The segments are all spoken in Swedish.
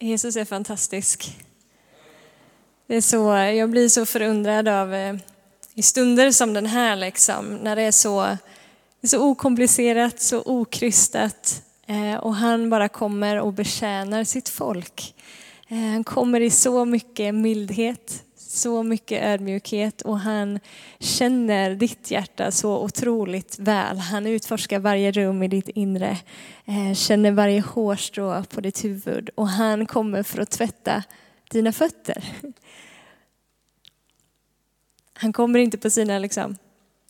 Jesus är fantastisk. Det är så, jag blir så förundrad av eh, i stunder som den här, liksom, när det är så, så okomplicerat, så okrystat eh, och han bara kommer och betjänar sitt folk. Eh, han kommer i så mycket mildhet, så mycket ödmjukhet och han känner ditt hjärta så otroligt väl. Han utforskar varje rum i ditt inre, eh, känner varje hårstrå på ditt huvud och han kommer för att tvätta dina fötter. Han kommer inte på sina liksom,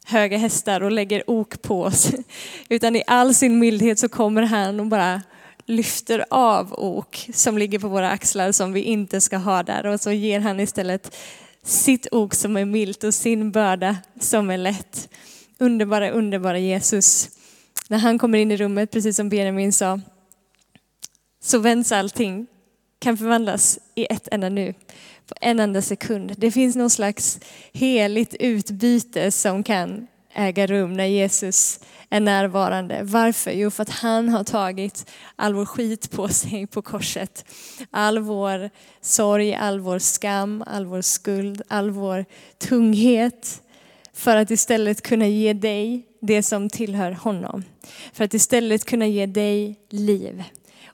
höga hästar och lägger ok på oss, utan i all sin mildhet så kommer han och bara lyfter av ok som ligger på våra axlar som vi inte ska ha där och så ger han istället sitt ok som är milt och sin börda som är lätt. Underbara, underbara Jesus. När han kommer in i rummet, precis som Benjamin sa, så vänds allting, kan förvandlas i ett enda nu på en enda sekund. Det finns någon slags heligt utbyte som kan äga rum när Jesus är närvarande. Varför? Jo, för att han har tagit all vår skit på sig på korset. All vår sorg, all vår skam, all vår skuld, all vår tunghet. För att istället kunna ge dig det som tillhör honom. För att istället kunna ge dig liv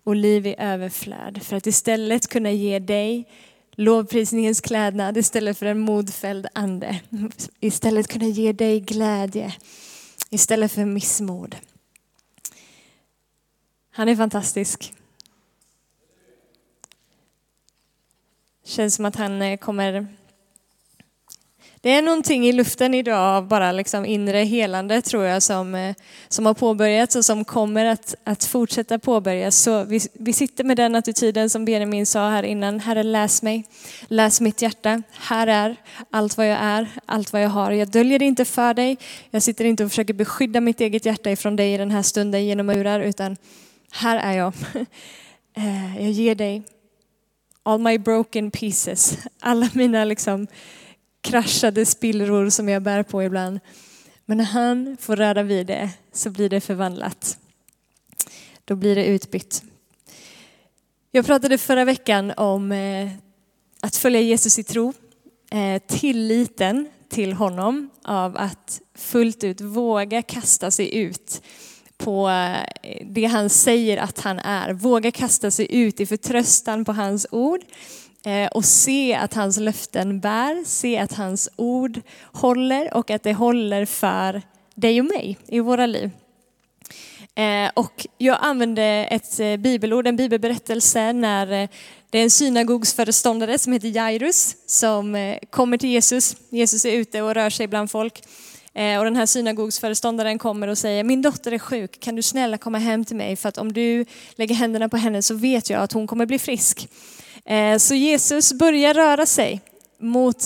och liv i överflöd. För att istället kunna ge dig lovprisningens klädnad istället för en modfälld ande. Istället kunna ge dig glädje istället för missmod. Han är fantastisk. Känns som att han eh, kommer det är någonting i luften idag av bara liksom inre helande tror jag som, eh, som har påbörjats och som kommer att, att fortsätta påbörjas. Så vi, vi sitter med den attityden som Benjamin sa här innan. Herre läs mig, läs mitt hjärta. Här är allt vad jag är, allt vad jag har. Jag döljer det inte för dig. Jag sitter inte och försöker beskydda mitt eget hjärta ifrån dig i den här stunden genom murar utan här är jag. Eh, jag ger dig all my broken pieces, alla mina liksom kraschade spillror som jag bär på ibland. Men när han får röra vid det så blir det förvandlat. Då blir det utbytt. Jag pratade förra veckan om eh, att följa Jesus i tro, eh, tilliten till honom av att fullt ut våga kasta sig ut på eh, det han säger att han är. Våga kasta sig ut i förtröstan på hans ord Eh, och se att hans löften bär, se att hans ord håller och att det håller för dig och mig i våra liv. Eh, och jag använde ett eh, bibelord, en bibelberättelse när det är en synagogsföreståndare som heter Jairus som kommer till Jesus. Jesus är ute och rör sig bland folk. Och den här synagogsföreståndaren kommer och säger, min dotter är sjuk, kan du snälla komma hem till mig? För att om du lägger händerna på henne så vet jag att hon kommer bli frisk. Eh, så Jesus börjar röra sig mot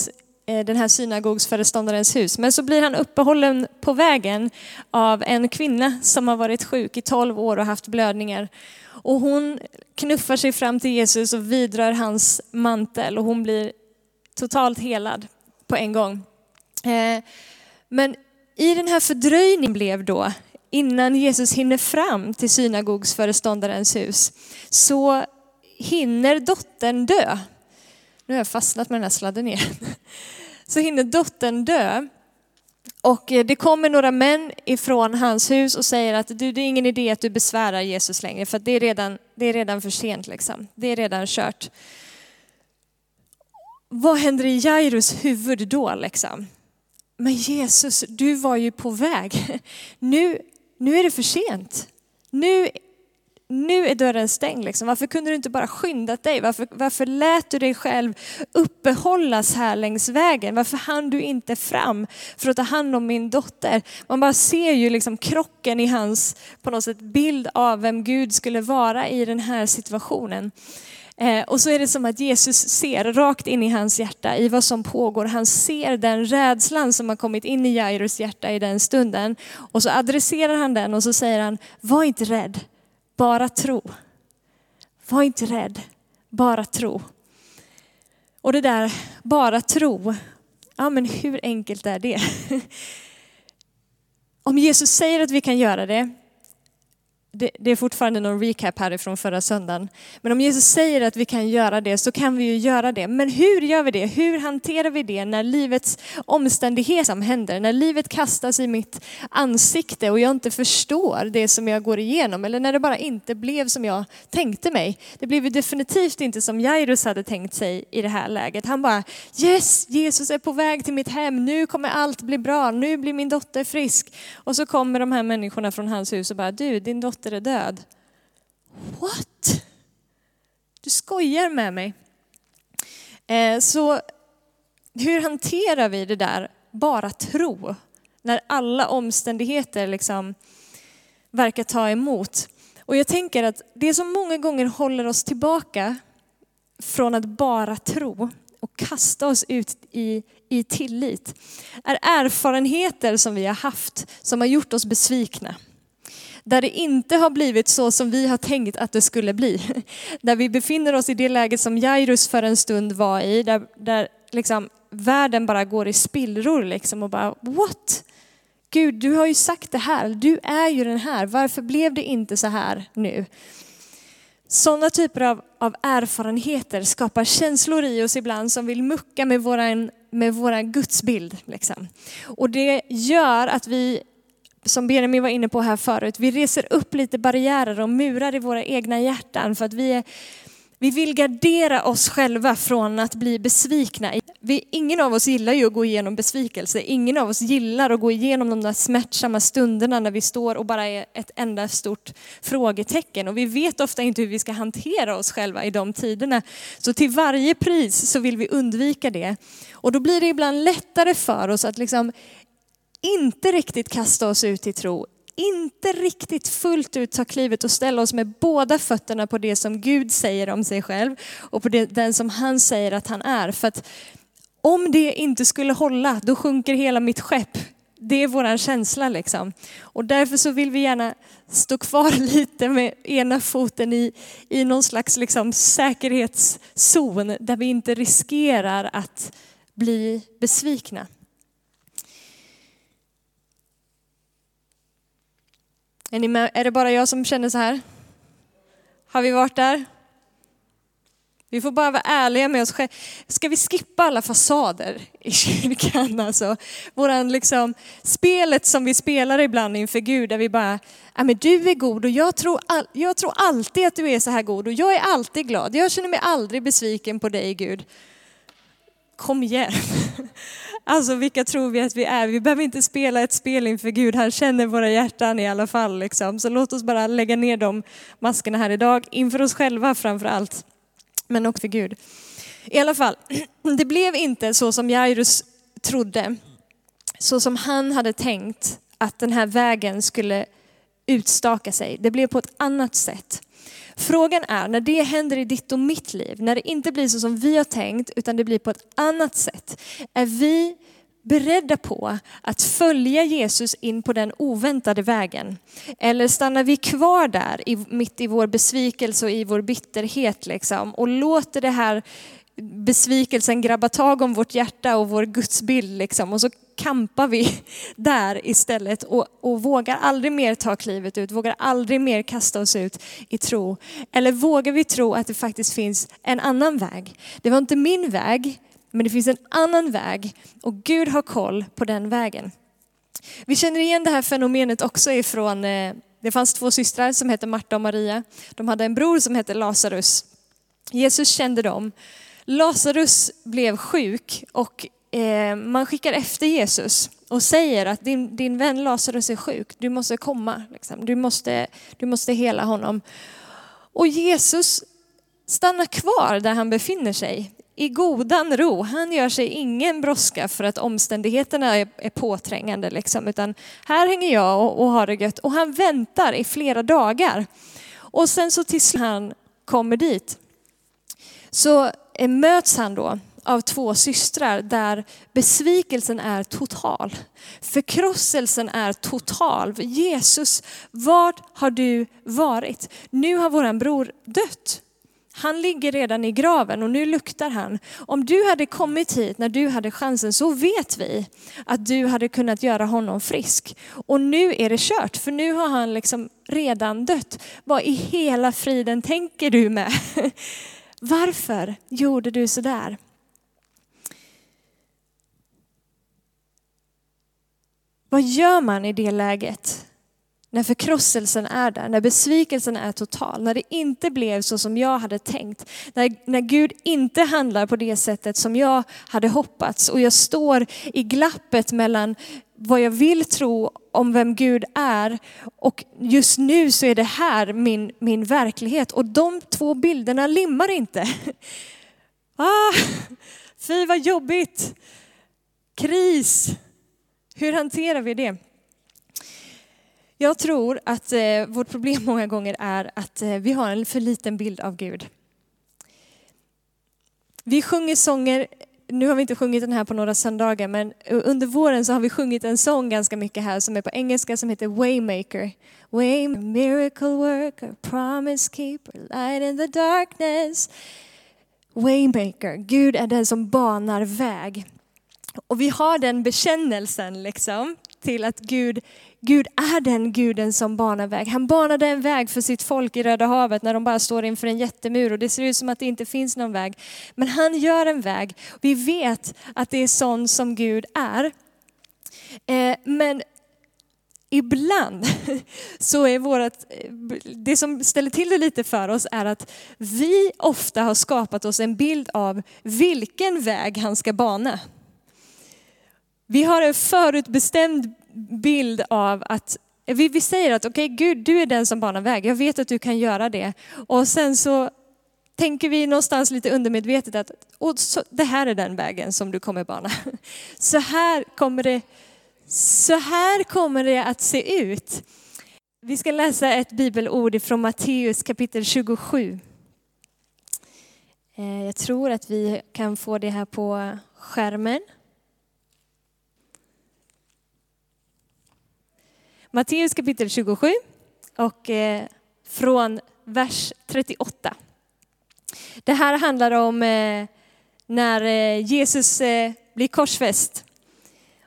eh, den här synagogsföreståndarens hus. Men så blir han uppehållen på vägen av en kvinna som har varit sjuk i 12 år och haft blödningar. Och hon knuffar sig fram till Jesus och vidrör hans mantel och hon blir totalt helad på en gång. Eh, men i den här fördröjningen blev då, innan Jesus hinner fram till synagogsföreståndarens hus, så hinner dottern dö. Nu har jag fastnat med den här sladden igen. Så hinner dottern dö. Och eh, det kommer några män ifrån hans hus och säger att du, det är ingen idé att du besvärar Jesus längre för det är redan, det är redan för sent. Liksom. Det är redan kört. Vad händer i Jairus huvud då? Liksom? Men Jesus, du var ju på väg. Nu, nu är det för sent. Nu nu är dörren stängd. Liksom. Varför kunde du inte bara skyndat dig? Varför, varför lät du dig själv uppehållas här längs vägen? Varför hann du inte fram för att ta hand om min dotter? Man bara ser ju liksom krocken i hans på något sätt bild av vem Gud skulle vara i den här situationen. Eh, och så är det som att Jesus ser rakt in i hans hjärta, i vad som pågår. Han ser den rädslan som har kommit in i Jairus hjärta i den stunden. Och så adresserar han den och så säger han, var inte rädd. Bara tro. Var inte rädd, bara tro. Och det där, bara tro, ja men hur enkelt är det? Om Jesus säger att vi kan göra det, det, det, är fortfarande någon recap härifrån förra söndagen. Men om Jesus säger att vi kan göra det så kan vi ju göra det. Men hur gör vi det? Hur hanterar vi det när livets omständigheter händer? När livet kastas i mitt ansikte och jag inte förstår det som jag går igenom. Eller när det bara inte blev som jag tänkte mig. Det blev ju definitivt inte som Jairus hade tänkt sig i det här läget. Han bara yes, Jesus är på väg till mitt hem. Nu kommer allt bli bra. Nu blir min dotter frisk. Och så kommer de här människorna från hans hus och bara du, din dotter dotter är död. What? Du skojar med mig. Eh, så hur hanterar vi det där, bara tro, när alla omständigheter liksom verkar ta emot? Och jag tänker att det som många gånger håller oss tillbaka från att bara tro och kasta oss ut i, i tillit är erfarenheter som vi har haft som har gjort oss besvikna där det inte har blivit så som vi har tänkt att det skulle bli. Där vi befinner oss i det läget som Jairus för en stund var i, där, där liksom världen bara går i spillror liksom och bara what? Gud, du har ju sagt det här, du är ju den här, varför blev det inte så här nu? Sådana typer av, av erfarenheter skapar känslor i oss ibland som vill mucka med våran, med våran gudsbild. Liksom. Och det gör att vi som Benjamin var inne på här förut, vi reser upp lite barriärer och murar i våra egna hjärtan för att vi, är, vi vill gardera oss själva från att bli besvikna. Vi, ingen av oss gillar ju att gå igenom besvikelse. Ingen av oss gillar att gå igenom de där smärtsamma stunderna när vi står och bara är ett enda stort frågetecken. Och vi vet ofta inte hur vi ska hantera oss själva i de tiderna. Så till varje pris så vill vi undvika det. Och då blir det ibland lättare för oss att liksom inte riktigt kasta oss ut i tro, inte riktigt fullt ut ta klivet och ställa oss med båda fötterna på det som Gud säger om sig själv och på det, den som han säger att han är. För att om det inte skulle hålla, då sjunker hela mitt skepp. Det är vår känsla liksom. Och därför så vill vi gärna stå kvar lite med ena foten i, i någon slags liksom säkerhetszon där vi inte riskerar att bli besvikna. Är, ni med? är det bara jag som känner så här? Har vi varit där? Vi får bara vara ärliga med oss själva. Ska vi skippa alla fasader i kyrkan? Alltså, våran liksom, spelet som vi spelar ibland inför Gud, där vi bara, ja men du är god och jag tror, all, jag tror alltid att du är så här god och jag är alltid glad. Jag känner mig aldrig besviken på dig Gud. Kom igen. Alltså vilka tror vi att vi är? Vi behöver inte spela ett spel inför Gud, han känner våra hjärtan i alla fall. Liksom. Så låt oss bara lägga ner de maskerna här idag, inför oss själva framför allt, men också för Gud. I alla fall, det blev inte så som Jairus trodde, så som han hade tänkt att den här vägen skulle utstaka sig. Det blev på ett annat sätt. Frågan är, när det händer i ditt och mitt liv, när det inte blir så som vi har tänkt, utan det blir på ett annat sätt, är vi beredda på att följa Jesus in på den oväntade vägen? Eller stannar vi kvar där mitt i vår besvikelse och i vår bitterhet liksom, och låter det här besvikelsen grabba tag om vårt hjärta och vår gudsbild liksom, och så kampar vi där istället och, och vågar aldrig mer ta klivet ut, vågar aldrig mer kasta oss ut i tro. Eller vågar vi tro att det faktiskt finns en annan väg? Det var inte min väg, men det finns en annan väg och Gud har koll på den vägen. Vi känner igen det här fenomenet också ifrån, eh, det fanns två systrar som hette Marta och Maria. De hade en bror som hette Lazarus. Jesus kände dem. Lazarus blev sjuk och eh, man skickar efter Jesus och säger att din, din vän Lazarus är sjuk, du måste komma, liksom. du, måste, du måste hela honom. Och Jesus stannar kvar där han befinner sig i godan ro. Han gör sig ingen brådska för att omständigheterna är, är påträngande, liksom. utan här hänger jag och, och har det gött. Och han väntar i flera dagar. Och sen så tills han kommer dit så Eh, möts han då av två systrar där besvikelsen är total. Förkrosselsen är total. Jesus, vart har du varit? Nu har våran bror dött. Han ligger redan i graven och nu luktar han. Om du hade kommit hit när du hade chansen så vet vi att du hade kunnat göra honom frisk. Och nu är det kört för nu har han liksom redan dött. Vad i hela friden tänker du med? Varför gjorde du sådär? Vad gör man i det läget? När förkrosselsen är där, när besvikelsen är total, när det inte blev så som jag hade tänkt, när, när Gud inte handlar på det sättet som jag hade hoppats och jag står i glappet mellan vad jag vill tro om vem Gud är och just nu så är det här min, min verklighet och de två bilderna limmar inte. Ah, fy vad jobbigt! Kris! Hur hanterar vi det? Jag tror att eh, vårt problem många gånger är att eh, vi har en för liten bild av Gud. Vi sjunger sånger, nu har vi inte sjungit den här på några söndagar, men under våren så har vi sjungit en sång ganska mycket här som är på engelska som heter Waymaker. Way, miracle worker, promise keeper, light in the darkness. Waymaker, Gud är den som banar väg. Och vi har den bekännelsen liksom till att Gud, Gud är den guden som banar väg. Han banade en väg för sitt folk i Röda havet när de bara står inför en jättemur och det ser ut som att det inte finns någon väg. Men han gör en väg. Vi vet att det är sån som Gud är. Eh, men ibland så är vårt, det som ställer till det lite för oss är att vi ofta har skapat oss en bild av vilken väg han ska bana. Vi har en förutbestämd bild av att vi, vi säger att okej okay, Gud, du är den som banar väg. Jag vet att du kan göra det. Och sen så tänker vi någonstans lite undermedvetet att och så, det här är den vägen som du kommer bana. Så här kommer det, så här kommer det att se ut. Vi ska läsa ett bibelord från Matteus kapitel 27. Eh, jag tror att vi kan få det här på skärmen. Matteus kapitel 27 och eh, från vers 38. Det här handlar om eh, när eh, Jesus eh, blir korsfäst.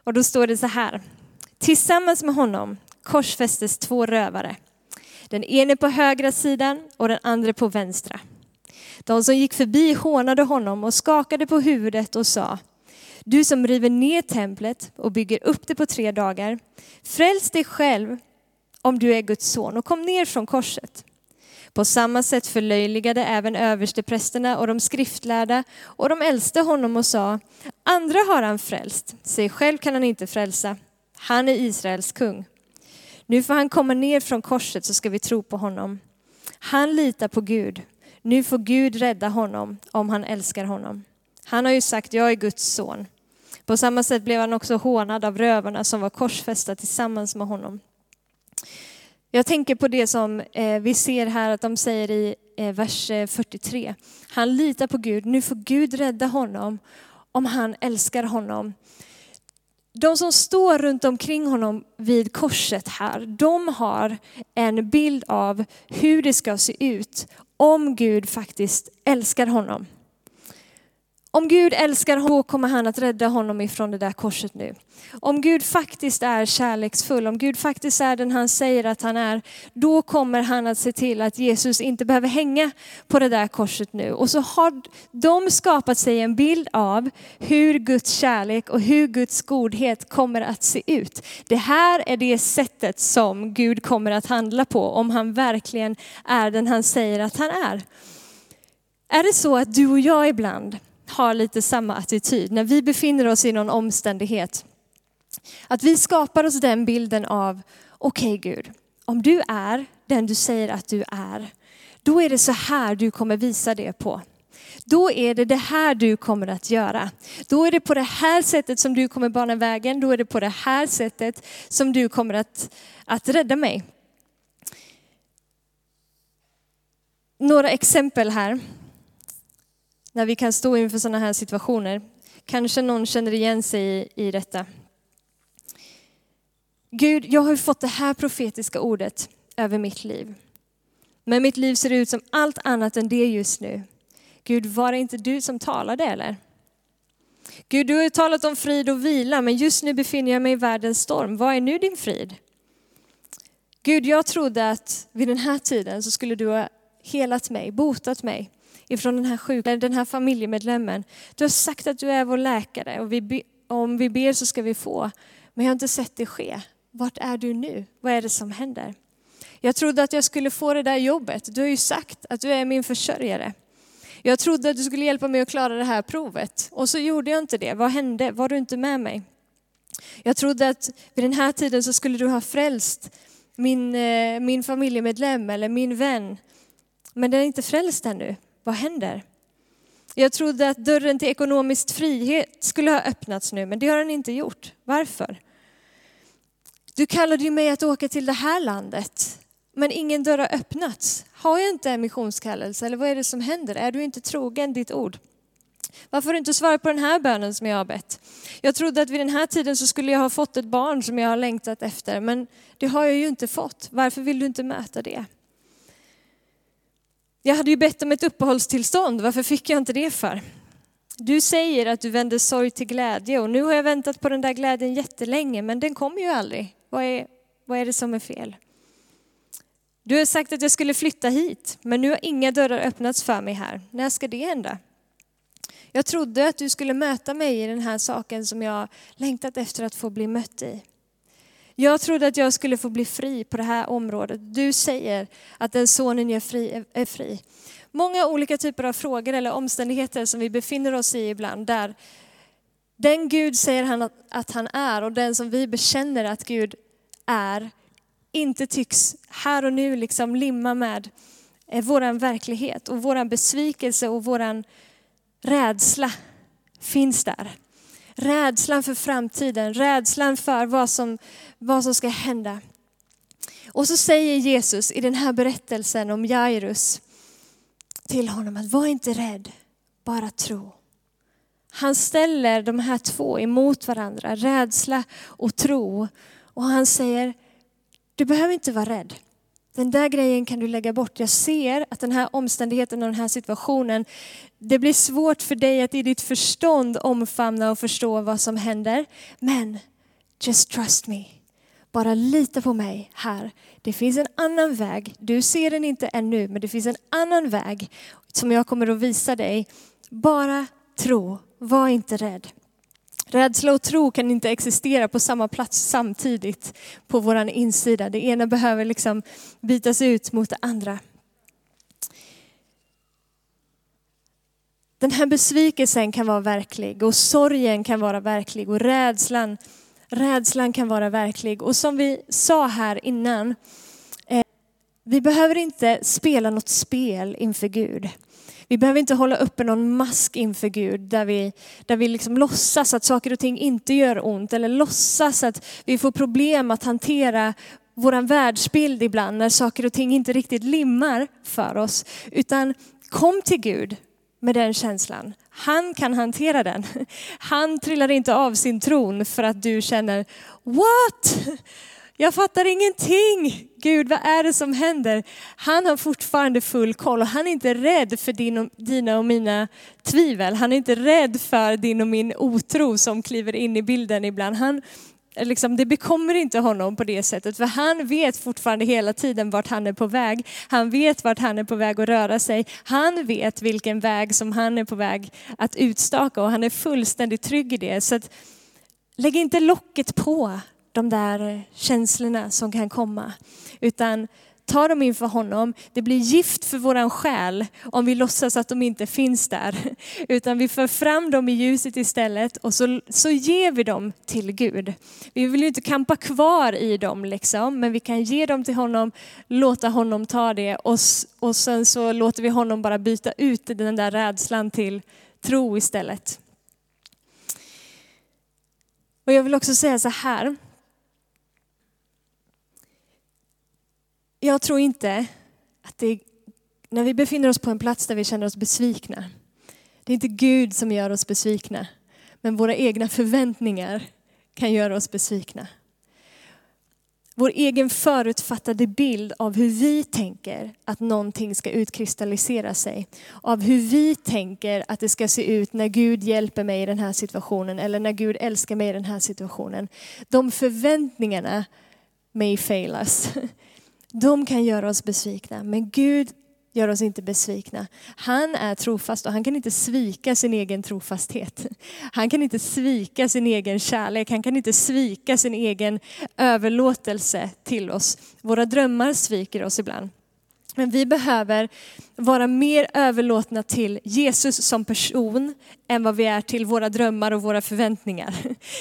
Och då står det så här. Tillsammans med honom korsfästes två rövare. Den ene på högra sidan och den andra på vänstra. De som gick förbi hånade honom och skakade på huvudet och sa du som river ner templet och bygger upp det på tre dagar, fräls dig själv om du är Guds son och kom ner från korset. På samma sätt förlöjligade även översteprästerna och de skriftlärda och de äldste honom och sa, andra har han frälst, sig själv kan han inte frälsa. Han är Israels kung. Nu får han komma ner från korset så ska vi tro på honom. Han litar på Gud. Nu får Gud rädda honom om han älskar honom. Han har ju sagt, jag är Guds son. På samma sätt blev han också hånad av rövarna som var korsfästa tillsammans med honom. Jag tänker på det som eh, vi ser här att de säger i eh, vers eh, 43. Han litar på Gud, nu får Gud rädda honom om han älskar honom. De som står runt omkring honom vid korset här, de har en bild av hur det ska se ut om Gud faktiskt älskar honom. Om Gud älskar honom, då kommer han att rädda honom ifrån det där korset nu. Om Gud faktiskt är kärleksfull, om Gud faktiskt är den han säger att han är, då kommer han att se till att Jesus inte behöver hänga på det där korset nu. Och så har de skapat sig en bild av hur Guds kärlek och hur Guds godhet kommer att se ut. Det här är det sättet som Gud kommer att handla på om han verkligen är den han säger att han är. Är det så att du och jag ibland har lite samma attityd när vi befinner oss i någon omständighet. Att vi skapar oss den bilden av, okej okay, Gud, om du är den du säger att du är, då är det så här du kommer visa det på. Då är det det här du kommer att göra. Då är det på det här sättet som du kommer bana vägen. Då är det på det här sättet som du kommer att, att rädda mig. Några exempel här när vi kan stå inför sådana här situationer. Kanske någon känner igen sig i, i detta. Gud, jag har fått det här profetiska ordet över mitt liv. Men mitt liv ser ut som allt annat än det just nu. Gud, var det inte du som talade eller? Gud, du har ju talat om frid och vila, men just nu befinner jag mig i världens storm. Vad är nu din frid? Gud, jag trodde att vid den här tiden så skulle du ha helat mig, botat mig ifrån den här sjuka, den här familjemedlemmen. Du har sagt att du är vår läkare och vi, om vi ber så ska vi få. Men jag har inte sett det ske. Vart är du nu? Vad är det som händer? Jag trodde att jag skulle få det där jobbet. Du har ju sagt att du är min försörjare. Jag trodde att du skulle hjälpa mig att klara det här provet och så gjorde jag inte det. Vad hände? Var du inte med mig? Jag trodde att vid den här tiden så skulle du ha frälst min, eh, min familjemedlem eller min vän. Men den är inte frälst ännu. Vad händer? Jag trodde att dörren till ekonomisk frihet skulle ha öppnats nu, men det har den inte gjort. Varför? Du kallade ju mig att åka till det här landet, men ingen dörr har öppnats. Har jag inte en missionskallelse eller vad är det som händer? Är du inte trogen ditt ord? Varför har du inte svarat på den här bönen som jag har bett? Jag trodde att vid den här tiden så skulle jag ha fått ett barn som jag har längtat efter, men det har jag ju inte fått. Varför vill du inte möta det? Jag hade ju bett om ett uppehållstillstånd, varför fick jag inte det för? Du säger att du vänder sorg till glädje och nu har jag väntat på den där glädjen jättelänge, men den kommer ju aldrig. Vad är, vad är det som är fel? Du har sagt att jag skulle flytta hit, men nu har inga dörrar öppnats för mig här. När ska det hända? Jag trodde att du skulle möta mig i den här saken som jag längtat efter att få bli mött i. Jag trodde att jag skulle få bli fri på det här området. Du säger att den sonen jag fri är fri. Många olika typer av frågor eller omständigheter som vi befinner oss i ibland där den Gud säger han att han är och den som vi bekänner att Gud är inte tycks här och nu liksom limma med eh, vår verklighet och vår besvikelse och vår rädsla finns där. Rädslan för framtiden, rädslan för vad som, vad som ska hända. Och så säger Jesus i den här berättelsen om Jairus till honom att var inte rädd, bara tro. Han ställer de här två emot varandra, rädsla och tro. Och han säger, du behöver inte vara rädd. Den där grejen kan du lägga bort. Jag ser att den här omständigheten och den här situationen, det blir svårt för dig att i ditt förstånd omfamna och förstå vad som händer. Men just trust me. Bara lita på mig här. Det finns en annan väg. Du ser den inte ännu, men det finns en annan väg som jag kommer att visa dig. Bara tro, var inte rädd. Rädsla och tro kan inte existera på samma plats samtidigt på vår insida. Det ena behöver liksom bytas ut mot det andra. Den här besvikelsen kan vara verklig och sorgen kan vara verklig och rädslan, rädslan kan vara verklig. Och som vi sa här innan, vi behöver inte spela något spel inför Gud. Vi behöver inte hålla uppe någon mask inför Gud där vi, där vi liksom låtsas att saker och ting inte gör ont eller låtsas att vi får problem att hantera vår världsbild ibland när saker och ting inte riktigt limmar för oss. Utan kom till Gud med den känslan. Han kan hantera den. Han trillar inte av sin tron för att du känner What? Jag fattar ingenting. Gud, vad är det som händer? Han har fortfarande full koll och han är inte rädd för din och, dina och mina tvivel. Han är inte rädd för din och min otro som kliver in i bilden ibland. Han, liksom, det bekommer inte honom på det sättet, för han vet fortfarande hela tiden vart han är på väg. Han vet vart han är på väg att röra sig. Han vet vilken väg som han är på väg att utstaka och han är fullständigt trygg i det. Så att, lägg inte locket på de där eh, känslorna som kan komma. Utan ta dem inför honom. Det blir gift för våran själ om vi låtsas att de inte finns där. Utan vi för fram dem i ljuset istället och så, så ger vi dem till Gud. Vi vill ju inte kampa kvar i dem liksom, men vi kan ge dem till honom, låta honom ta det och, och sen så låter vi honom bara byta ut den där rädslan till tro istället. Och jag vill också säga så här, Jag tror inte att det när vi befinner oss på en plats där vi känner oss besvikna, det är inte Gud som gör oss besvikna, men våra egna förväntningar kan göra oss besvikna. vår egen förutfattade bild av hur vi tänker att någonting ska utkristallisera sig. Av hur vi tänker att det ska se ut när Gud hjälper mig i den här situationen eller när Gud älskar mig i den här situationen. De förväntningarna may fail us. De kan göra oss besvikna, men Gud gör oss inte besvikna. Han är trofast och han kan inte svika sin egen trofasthet. Han kan inte svika sin egen kärlek, han kan inte svika sin egen överlåtelse till oss. Våra drömmar sviker oss ibland. Men vi behöver vara mer överlåtna till Jesus som person än vad vi är till våra drömmar och våra förväntningar.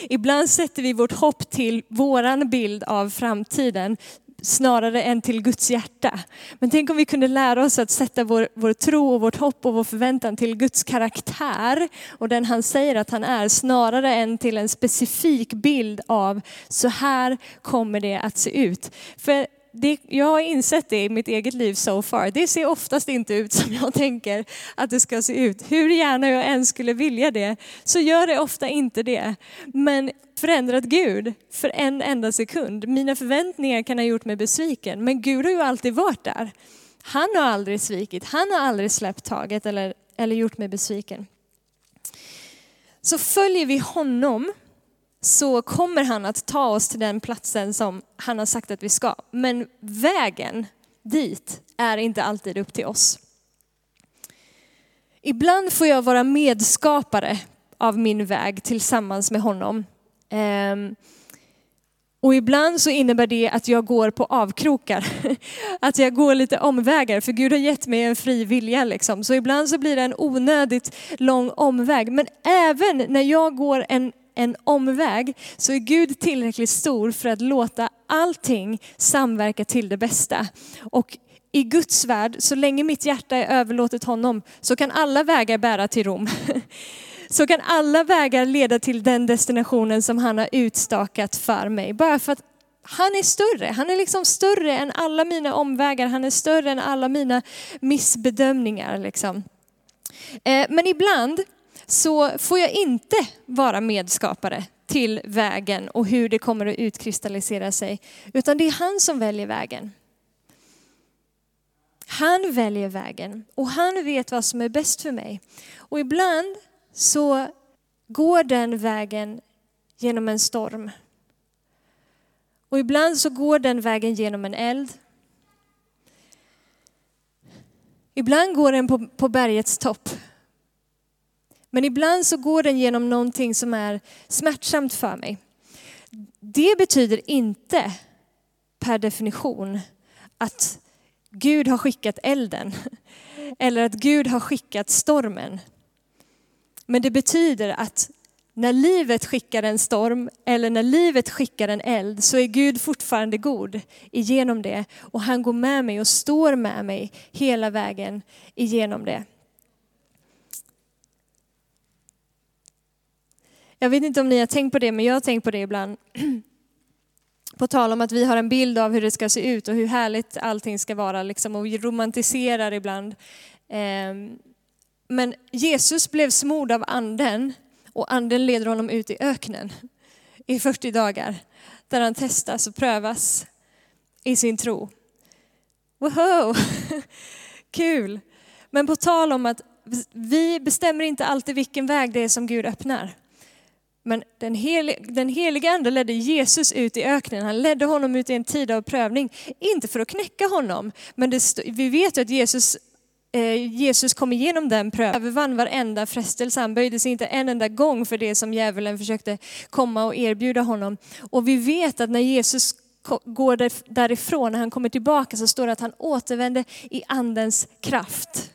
Ibland sätter vi vårt hopp till våran bild av framtiden snarare än till Guds hjärta. Men tänk om vi kunde lära oss att sätta vår, vår tro och vårt hopp och vår förväntan till Guds karaktär och den han säger att han är, snarare än till en specifik bild av så här kommer det att se ut. För det, jag har insett det i mitt eget liv so far. Det ser oftast inte ut som jag tänker att det ska se ut. Hur gärna jag än skulle vilja det så gör det ofta inte det. Men förändrat Gud för en enda sekund. Mina förväntningar kan ha gjort mig besviken, men Gud har ju alltid varit där. Han har aldrig svikit, han har aldrig släppt taget eller, eller gjort mig besviken. Så följer vi honom så kommer han att ta oss till den platsen som han har sagt att vi ska. Men vägen dit är inte alltid upp till oss. Ibland får jag vara medskapare av min väg tillsammans med honom. Ehm, och ibland så innebär det att jag går på avkrokar. Att jag går lite omvägar, för Gud har gett mig en fri vilja. Liksom. Så ibland så blir det en onödigt lång omväg. Men även när jag går en, en omväg så är Gud tillräckligt stor för att låta allting samverka till det bästa. Och i Guds värld, så länge mitt hjärta är överlåtet honom, så kan alla vägar bära till Rom. så kan alla vägar leda till den destinationen som han har utstakat för mig. Bara för att han är större. Han är liksom större än alla mina omvägar. Han är större än alla mina missbedömningar. Liksom. Eh, men ibland så får jag inte vara medskapare till vägen och hur det kommer att utkristallisera sig. Utan det är han som väljer vägen. Han väljer vägen och han vet vad som är bäst för mig. Och ibland så går den vägen genom en storm. Och ibland så går den vägen genom en eld. Ibland går den på, på bergets topp. Men ibland så går den genom någonting som är smärtsamt för mig. Det betyder inte per definition att Gud har skickat elden eller att Gud har skickat stormen. Men det betyder att när livet skickar en storm eller när livet skickar en eld så är Gud fortfarande god igenom det. Och han går med mig och står med mig hela vägen igenom det. Jag vet inte om ni har tänkt på det, men jag har tänkt på det ibland. På tal om att vi har en bild av hur det ska se ut och hur härligt allting ska vara, liksom, och vi romantiserar ibland. Ehm, men Jesus blev smord av anden och anden leder honom ut i öknen i 40 dagar där han testas och prövas i sin tro. Wow, kul! Men på tal om att vi bestämmer inte alltid vilken väg det är som Gud öppnar. Men den, hel, den heliga ande ledde Jesus ut i öknen. Han ledde honom ut i en tid av prövning. Inte för att knäcka honom, men det, vi vet ju att Jesus Eh, Jesus kom igenom den prövningen, övervann varenda frestelse. Han böjde sig inte en enda gång för det som djävulen försökte komma och erbjuda honom. Och vi vet att när Jesus går därifrån, när han kommer tillbaka så står det att han återvände i andens kraft.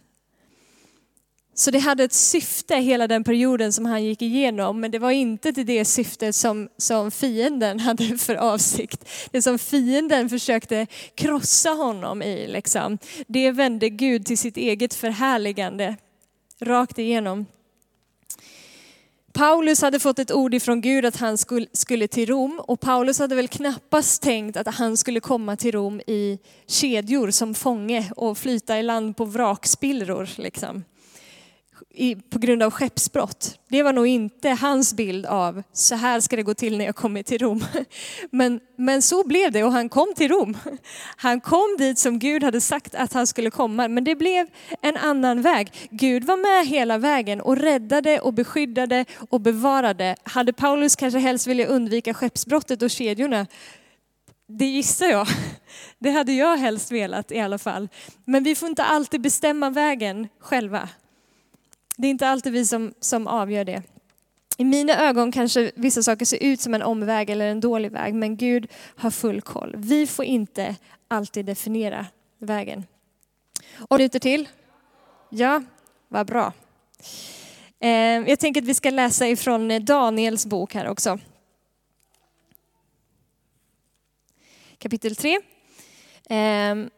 Så det hade ett syfte hela den perioden som han gick igenom, men det var inte till det syftet som, som fienden hade för avsikt. Det som fienden försökte krossa honom i, liksom, det vände Gud till sitt eget förhärligande, rakt igenom. Paulus hade fått ett ord ifrån Gud att han skulle till Rom och Paulus hade väl knappast tänkt att han skulle komma till Rom i kedjor som fånge och flyta i land på vrakspillror. Liksom i, på grund av skeppsbrott. Det var nog inte hans bild av så här ska det gå till när jag kommer till Rom. Men, men så blev det och han kom till Rom. Han kom dit som Gud hade sagt att han skulle komma, men det blev en annan väg. Gud var med hela vägen och räddade och beskyddade och bevarade. Hade Paulus kanske helst velat undvika skeppsbrottet och kedjorna? Det gissar jag. Det hade jag helst velat i alla fall. Men vi får inte alltid bestämma vägen själva. Det är inte alltid vi som, som avgör det. I mina ögon kanske vissa saker ser ut som en omväg eller en dålig väg, men Gud har full koll. Vi får inte alltid definiera vägen. Och minuter till? Ja, vad bra. Ehm, jag tänker att vi ska läsa ifrån Daniels bok här också. Kapitel 3. Ehm,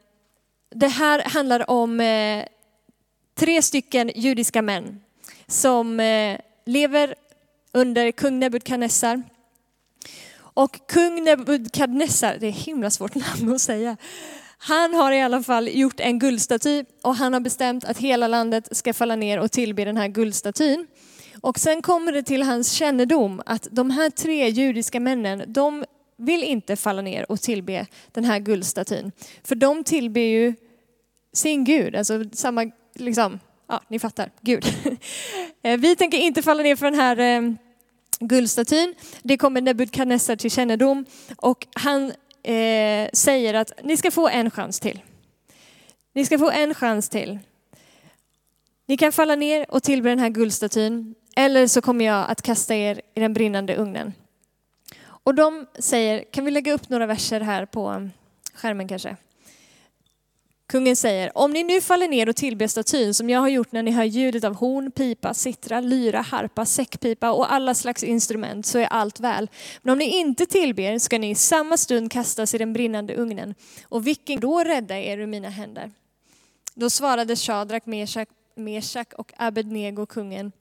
det här handlar om eh, tre stycken judiska män som eh, lever under kung Nebukadnessar. Och kung Nebukadnessar, det är himla svårt namn att säga, han har i alla fall gjort en guldstaty och han har bestämt att hela landet ska falla ner och tillbe den här guldstatyn. Och sen kommer det till hans kännedom att de här tre judiska männen, de vill inte falla ner och tillbe den här guldstatyn. För de tillber ju sin gud, alltså samma liksom, ja ni fattar, Gud. Eh, vi tänker inte falla ner för den här eh, guldstatyn. Det kommer Nebukadnessar till kännedom och han eh, säger att ni ska få en chans till. Ni ska få en chans till. Ni kan falla ner och tillbe den här guldstatyn eller så kommer jag att kasta er i den brinnande ugnen. Och de säger, kan vi lägga upp några verser här på eh, skärmen kanske? Kungen säger, om ni nu faller ner och tillber statyn som jag har gjort när ni hör ljudet av horn, pipa, sittra, lyra, harpa, säckpipa och alla slags instrument så är allt väl. Men om ni inte tillber ska ni i samma stund kastas i den brinnande ugnen. Och vilken då rädda er ur mina händer? Då svarade Shadrak, Meshach, Meshach och Abednego kungen,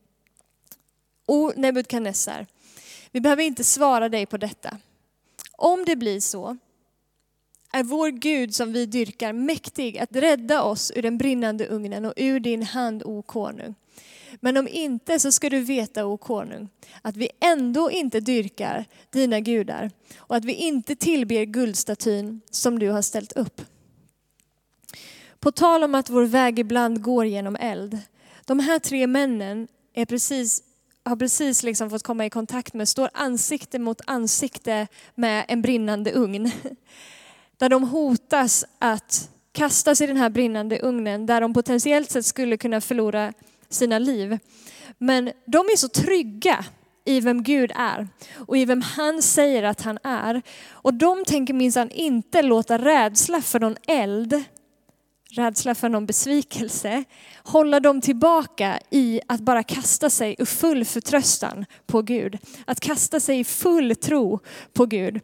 O Nebukadnessar, vi behöver inte svara dig på detta. Om det blir så är vår Gud som vi dyrkar mäktig att rädda oss ur den brinnande ugnen och ur din hand, o konung. Men om inte så ska du veta, o konung, att vi ändå inte dyrkar dina gudar och att vi inte tillber guldstatyn som du har ställt upp. På tal om att vår väg ibland går genom eld. De här tre männen är precis, har precis liksom fått komma i kontakt med, står ansikte mot ansikte med en brinnande ugn. Där de hotas att kastas i den här brinnande ugnen där de potentiellt sett skulle kunna förlora sina liv. Men de är så trygga i vem Gud är och i vem han säger att han är. Och de tänker minsann inte låta rädsla för någon eld, rädsla för någon besvikelse, hålla dem tillbaka i att bara kasta sig i full förtröstan på Gud. Att kasta sig i full tro på Gud.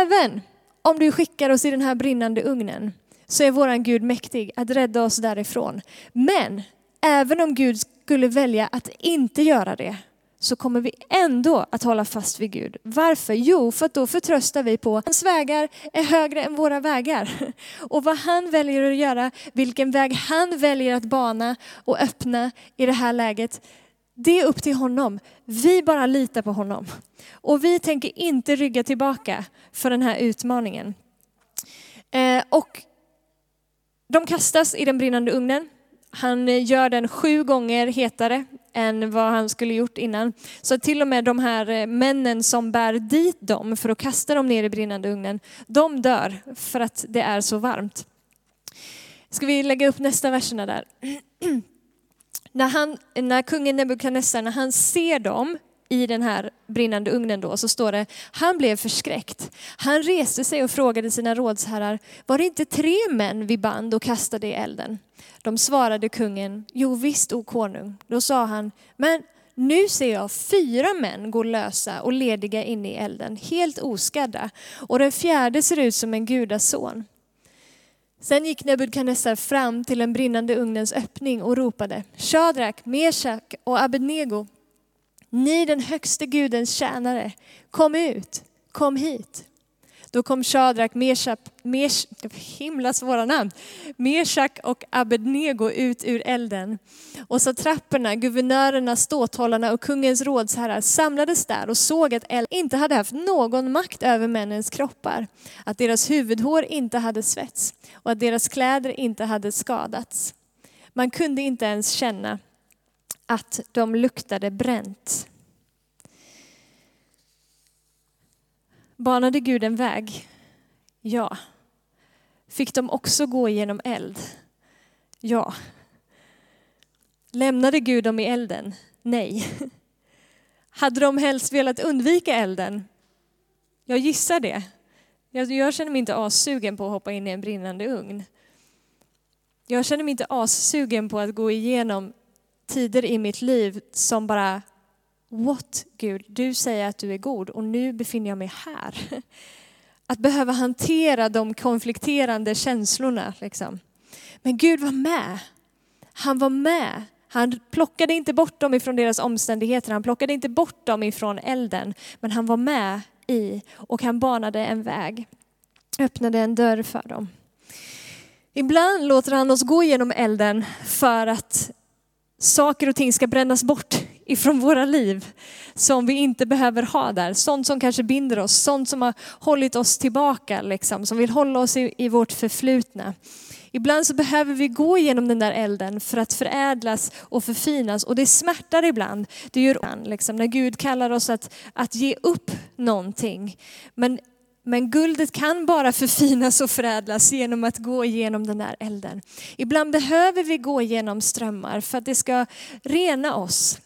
Även om du skickar oss i den här brinnande ugnen så är våran Gud mäktig att rädda oss därifrån. Men även om Gud skulle välja att inte göra det så kommer vi ändå att hålla fast vid Gud. Varför? Jo, för att då förtröstar vi på att hans vägar är högre än våra vägar. Och vad han väljer att göra, vilken väg han väljer att bana och öppna i det här läget, det är upp till honom. Vi bara litar på honom. Och vi tänker inte rygga tillbaka för den här utmaningen. Eh, och de kastas i den brinnande ugnen. Han gör den sju gånger hetare än vad han skulle gjort innan. Så till och med de här eh, männen som bär dit dem för att kasta dem ner i brinnande ugnen, de dör för att det är så varmt. Ska vi lägga upp nästa verserna där? när, han, när kungen Nebukadnessar, när han ser dem i den här brinnande ugnen då, så står det, han blev förskräckt. Han reste sig och frågade sina rådsherrar, var det inte tre män vi band och kastade i elden? De svarade kungen, jo visst, o konung. Då sa han, men nu ser jag fyra män gå lösa och lediga inne i elden, helt oskadda. Och den fjärde ser ut som en gudason. Sen gick Nebukadnessar fram till den brinnande ugnens öppning och ropade, Shadrak, Meshach och Abednego, ni den högste gudens tjänare, kom ut, kom hit. Då kom Shadrak, Meshach, Mesh, himla svåra namn, Meshach och Abednego ut ur elden. Och så trapporna, guvernörerna, ståthållarna och kungens rådsherrar samlades där och såg att elden inte hade haft någon makt över männens kroppar, att deras huvudhår inte hade svets och att deras kläder inte hade skadats. Man kunde inte ens känna att de luktade bränt. Banade Gud en väg? Ja. Fick de också gå genom eld? Ja. Lämnade Gud dem i elden? Nej. Hade de helst velat undvika elden? Jag gissar det. Jag, känner mig inte assugen på att hoppa in i en brinnande ugn. Jag känner mig inte assugen på att gå igenom tider i mitt liv som bara What Gud, du säger att du är god och nu befinner jag mig här. Att behöva hantera de konflikterande känslorna. Liksom. Men Gud var med. Han var med. Han plockade inte bort dem ifrån deras omständigheter, han plockade inte bort dem ifrån elden. Men han var med i och han banade en väg, öppnade en dörr för dem. Ibland låter han oss gå genom elden för att saker och ting ska brännas bort ifrån våra liv som vi inte behöver ha där. Sånt som kanske binder oss, sånt som har hållit oss tillbaka, liksom, som vill hålla oss i, i vårt förflutna. Ibland så behöver vi gå igenom den där elden för att förädlas och förfinas och det smärtar ibland. Det gör liksom, när Gud kallar oss att, att ge upp någonting. Men men guldet kan bara förfinas och förädlas genom att gå igenom den där elden. Ibland behöver vi gå igenom strömmar för att det ska rena oss.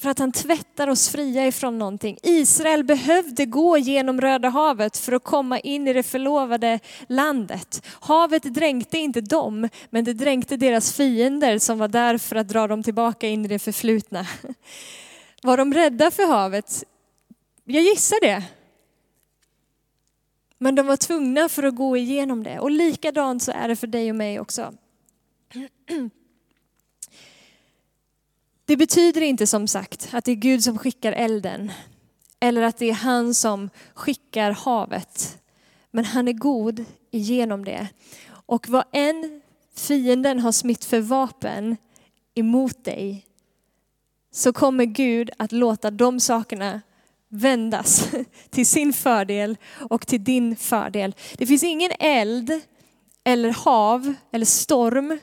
För att han tvättar oss fria ifrån någonting. Israel behövde gå genom Röda havet för att komma in i det förlovade landet. Havet dränkte inte dem, men det dränkte deras fiender som var där för att dra dem tillbaka in i det förflutna. Var de rädda för havet? Jag gissar det. Men de var tvungna för att gå igenom det. Och likadant så är det för dig och mig också. Det betyder inte som sagt att det är Gud som skickar elden eller att det är han som skickar havet. Men han är god igenom det. Och vad än fienden har smitt för vapen emot dig så kommer Gud att låta de sakerna vändas till sin fördel och till din fördel. Det finns ingen eld eller hav eller storm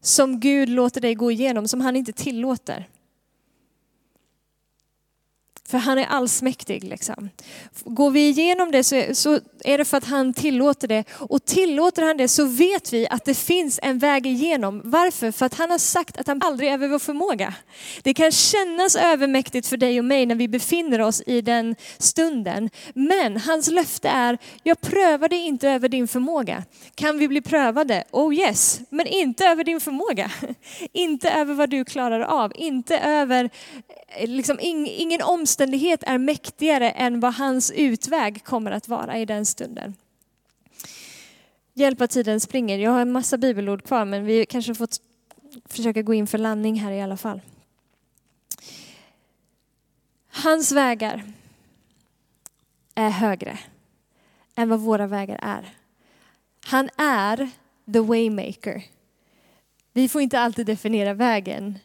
som Gud låter dig gå igenom som han inte tillåter. För han är allsmäktig. Liksom. Går vi igenom det så, så är det för att han tillåter det. Och tillåter han det så vet vi att det finns en väg igenom. Varför? För att han har sagt att han aldrig över vår förmåga. Det kan kännas övermäktigt för dig och mig när vi befinner oss i den stunden. Men hans löfte är, jag prövar dig inte över din förmåga. Kan vi bli prövade? Oh yes, men inte över din förmåga. Inte över vad du klarar av, inte över eh, liksom, ingen omständighet är mäktigare än vad hans utväg kommer att vara i den stunden. Hjälp att tiden springer. Jag har en massa bibelord kvar men vi kanske får försöka gå in för landning här i alla fall. Hans vägar är högre än vad våra vägar är. Han är the waymaker. Vi får inte alltid definiera vägen,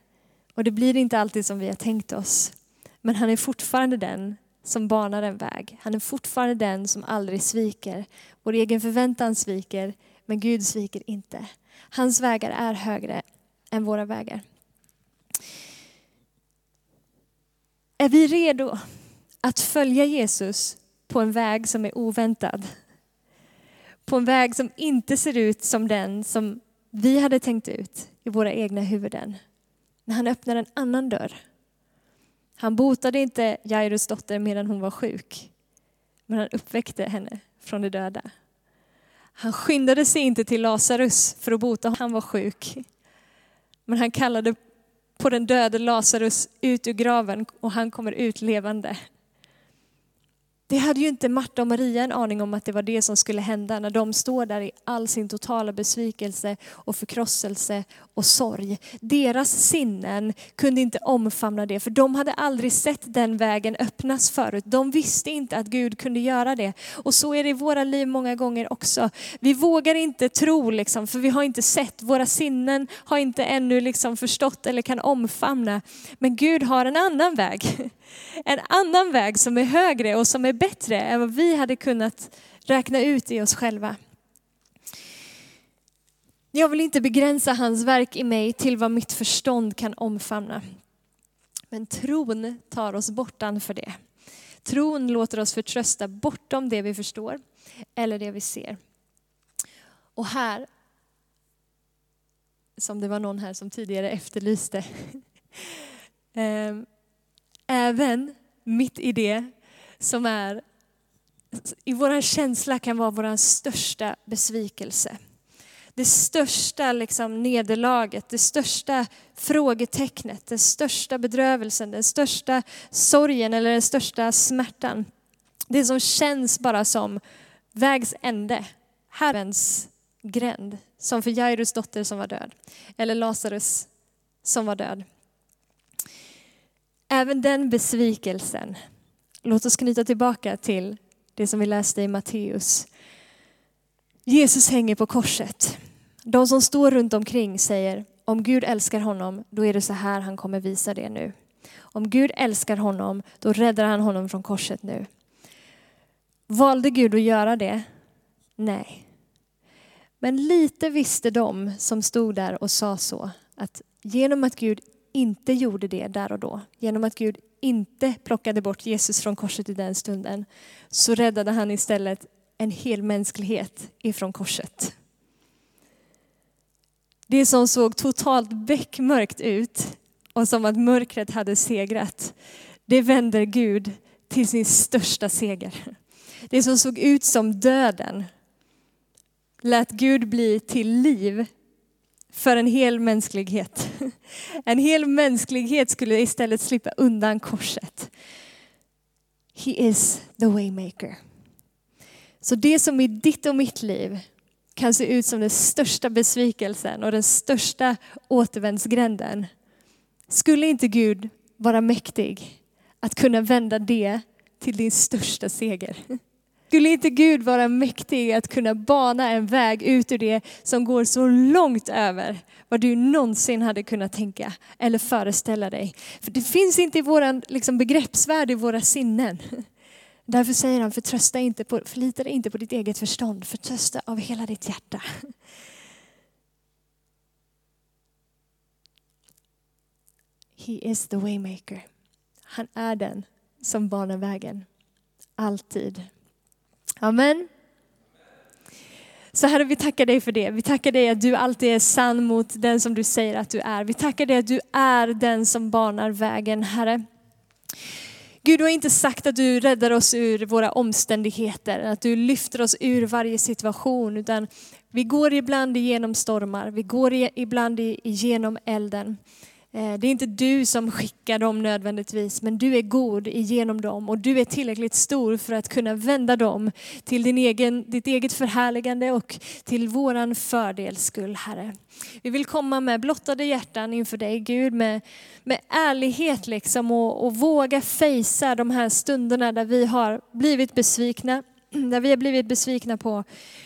och det blir inte alltid som vi har tänkt oss. Men han är fortfarande den som banar en väg. Han är fortfarande den som aldrig sviker. Vår egen förväntan sviker, men Gud sviker inte. Hans vägar är högre än våra vägar. Är vi redo att följa Jesus på en väg som är oväntad? På en väg som inte ser ut som den som vi hade tänkt ut i våra egna huvuden när han öppnar en annan dörr. Han botade inte Jairus dotter medan hon var sjuk, men han uppväckte henne från de döda. Han skyndade sig inte till Lazarus för att bota honom, han var sjuk. Men han kallade på den döde Lazarus ut ur graven och han kommer ut levande. Det hade ju inte Marta och Maria en aning om att det var det som skulle hända när de står där i all sin totala besvikelse och förkrosselse och sorg. Deras sinnen kunde inte omfamna det, för de hade aldrig sett den vägen öppnas förut. De visste inte att Gud kunde göra det. Och så är det i våra liv många gånger också. Vi vågar inte tro, liksom, för vi har inte sett. Våra sinnen har inte ännu liksom förstått eller kan omfamna. Men Gud har en annan väg. En annan väg som är högre och som är bättre än vad vi hade kunnat räkna ut i oss själva. Jag vill inte begränsa hans verk i mig till vad mitt förstånd kan omfamna. Men tron tar oss bortanför det. Tron låter oss förtrösta bortom det vi förstår eller det vi ser. Och här, som det var någon här som tidigare efterlyste, ehm, även mitt i det som är, i vår känsla kan vara vår största besvikelse. Det största liksom nederlaget, det största frågetecknet, den största bedrövelsen, den största sorgen eller den största smärtan. Det som känns bara som vägs ände, Herrens gränd. Som för Jairus dotter som var död. Eller Lazarus som var död. Även den besvikelsen, låt oss knyta tillbaka till det som vi läste i Matteus. Jesus hänger på korset. De som står runt omkring säger, om Gud älskar honom, då är det så här han kommer visa det nu. Om Gud älskar honom, då räddar han honom från korset nu. Valde Gud att göra det? Nej. Men lite visste de som stod där och sa så, att genom att Gud inte gjorde det där och då, genom att Gud inte plockade bort Jesus från korset i den stunden, så räddade han istället en hel mänsklighet ifrån korset. Det som såg totalt beckmörkt ut och som att mörkret hade segrat, det vänder Gud till sin största seger. Det som såg ut som döden lät Gud bli till liv för en hel mänsklighet. En hel mänsklighet skulle istället slippa undan korset. He is the waymaker. Så det som i ditt och mitt liv kan se ut som den största besvikelsen och den största återvändsgränden. Skulle inte Gud vara mäktig att kunna vända det till din största seger? Skulle inte Gud vara mäktig att kunna bana en väg ut ur det som går så långt över vad du någonsin hade kunnat tänka eller föreställa dig? För det finns inte i vår liksom, begreppsvärld, i våra sinnen. Därför säger han, förtrösta inte på, förlita dig inte på ditt eget förstånd, förtrösta av hela ditt hjärta. He is the waymaker. Han är den som banar vägen. Alltid. Amen. Så Herre, vi tackar dig för det. Vi tackar dig att du alltid är sann mot den som du säger att du är. Vi tackar dig att du är den som banar vägen, Herre. Gud, du har inte sagt att du räddar oss ur våra omständigheter, att du lyfter oss ur varje situation, utan vi går ibland igenom stormar, vi går ibland igenom elden. Eh, det är inte du som skickar dem nödvändigtvis, men du är god igenom dem och du är tillräckligt stor för att kunna vända dem till din egen, ditt eget förhärligande och till våran fördels skull, Herre. Vi vill komma med blottade hjärtan inför dig, Gud, med, med ärlighet liksom och, och våga fejsa de här stunderna där vi har blivit besvikna, där vi har blivit besvikna på,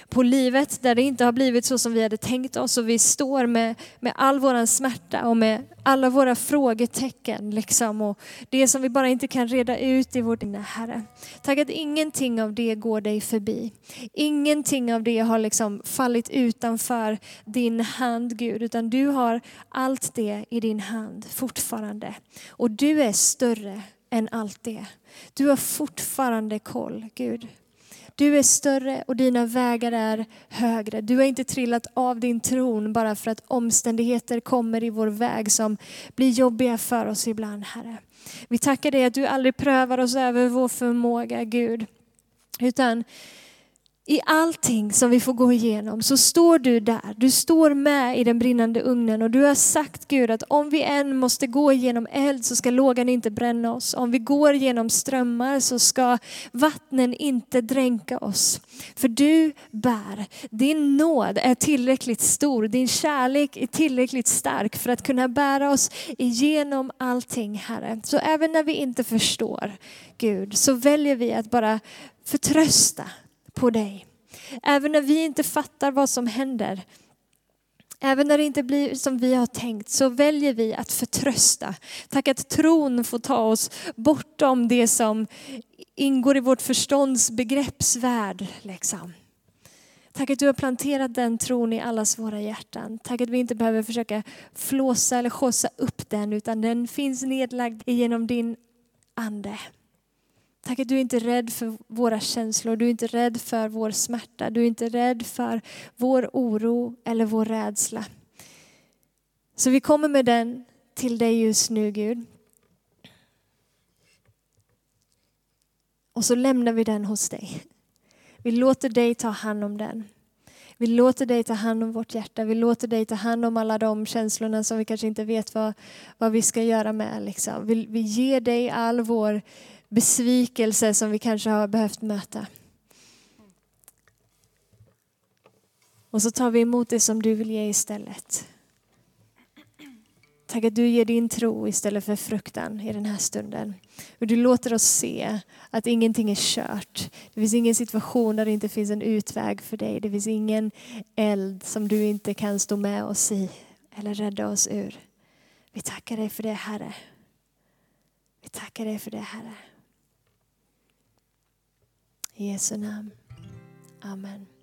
på livet, där det inte har blivit så som vi hade tänkt oss och vi står med, med all vår smärta och med alla våra frågetecken liksom och det som vi bara inte kan reda ut i vårt inre Herre. Tack att ingenting av det går dig förbi. Ingenting av det har liksom fallit utanför din hand Gud, utan du har allt det i din hand fortfarande. Och du är större än allt det. Du har fortfarande koll Gud. Du är större och dina vägar är högre. Du har inte trillat av din tron bara för att omständigheter kommer i vår väg som blir jobbiga för oss ibland, Herre. Vi tackar dig att du aldrig prövar oss över vår förmåga, Gud. Utan i allting som vi får gå igenom så står du där. Du står med i den brinnande ugnen och du har sagt Gud att om vi än måste gå igenom eld så ska lågan inte bränna oss. Om vi går genom strömmar så ska vattnen inte dränka oss. För du bär. Din nåd är tillräckligt stor. Din kärlek är tillräckligt stark för att kunna bära oss igenom allting Herre. Så även när vi inte förstår Gud så väljer vi att bara förtrösta på dig. Även när vi inte fattar vad som händer, även när det inte blir som vi har tänkt, så väljer vi att förtrösta. Tack att tron får ta oss bortom det som ingår i vårt förstånds begreppsvärld. Liksom. Tack att du har planterat den tron i allas våra hjärtan. Tack att vi inte behöver försöka flåsa eller skjutsa upp den, utan den finns nedlagd genom din ande. Tack att du är inte är rädd för våra känslor, du är inte rädd för vår smärta, du är inte rädd för vår oro eller vår rädsla. Så vi kommer med den till dig just nu Gud. Och så lämnar vi den hos dig. Vi låter dig ta hand om den. Vi låter dig ta hand om vårt hjärta. Vi låter dig ta hand om alla de känslorna som vi kanske inte vet vad, vad vi ska göra med. Liksom. Vi, vi ger dig all vår besvikelse som vi kanske har behövt möta. Och så tar vi emot det som du vill ge istället. Tack att du ger din tro istället för fruktan i den här stunden. Och du låter oss se att ingenting är kört. Det finns ingen situation där det inte finns en utväg för dig. Det finns ingen eld som du inte kan stå med oss i eller rädda oss ur. Vi tackar dig för det Herre. Vi tackar dig för det Herre. I Jesu namn. Amen.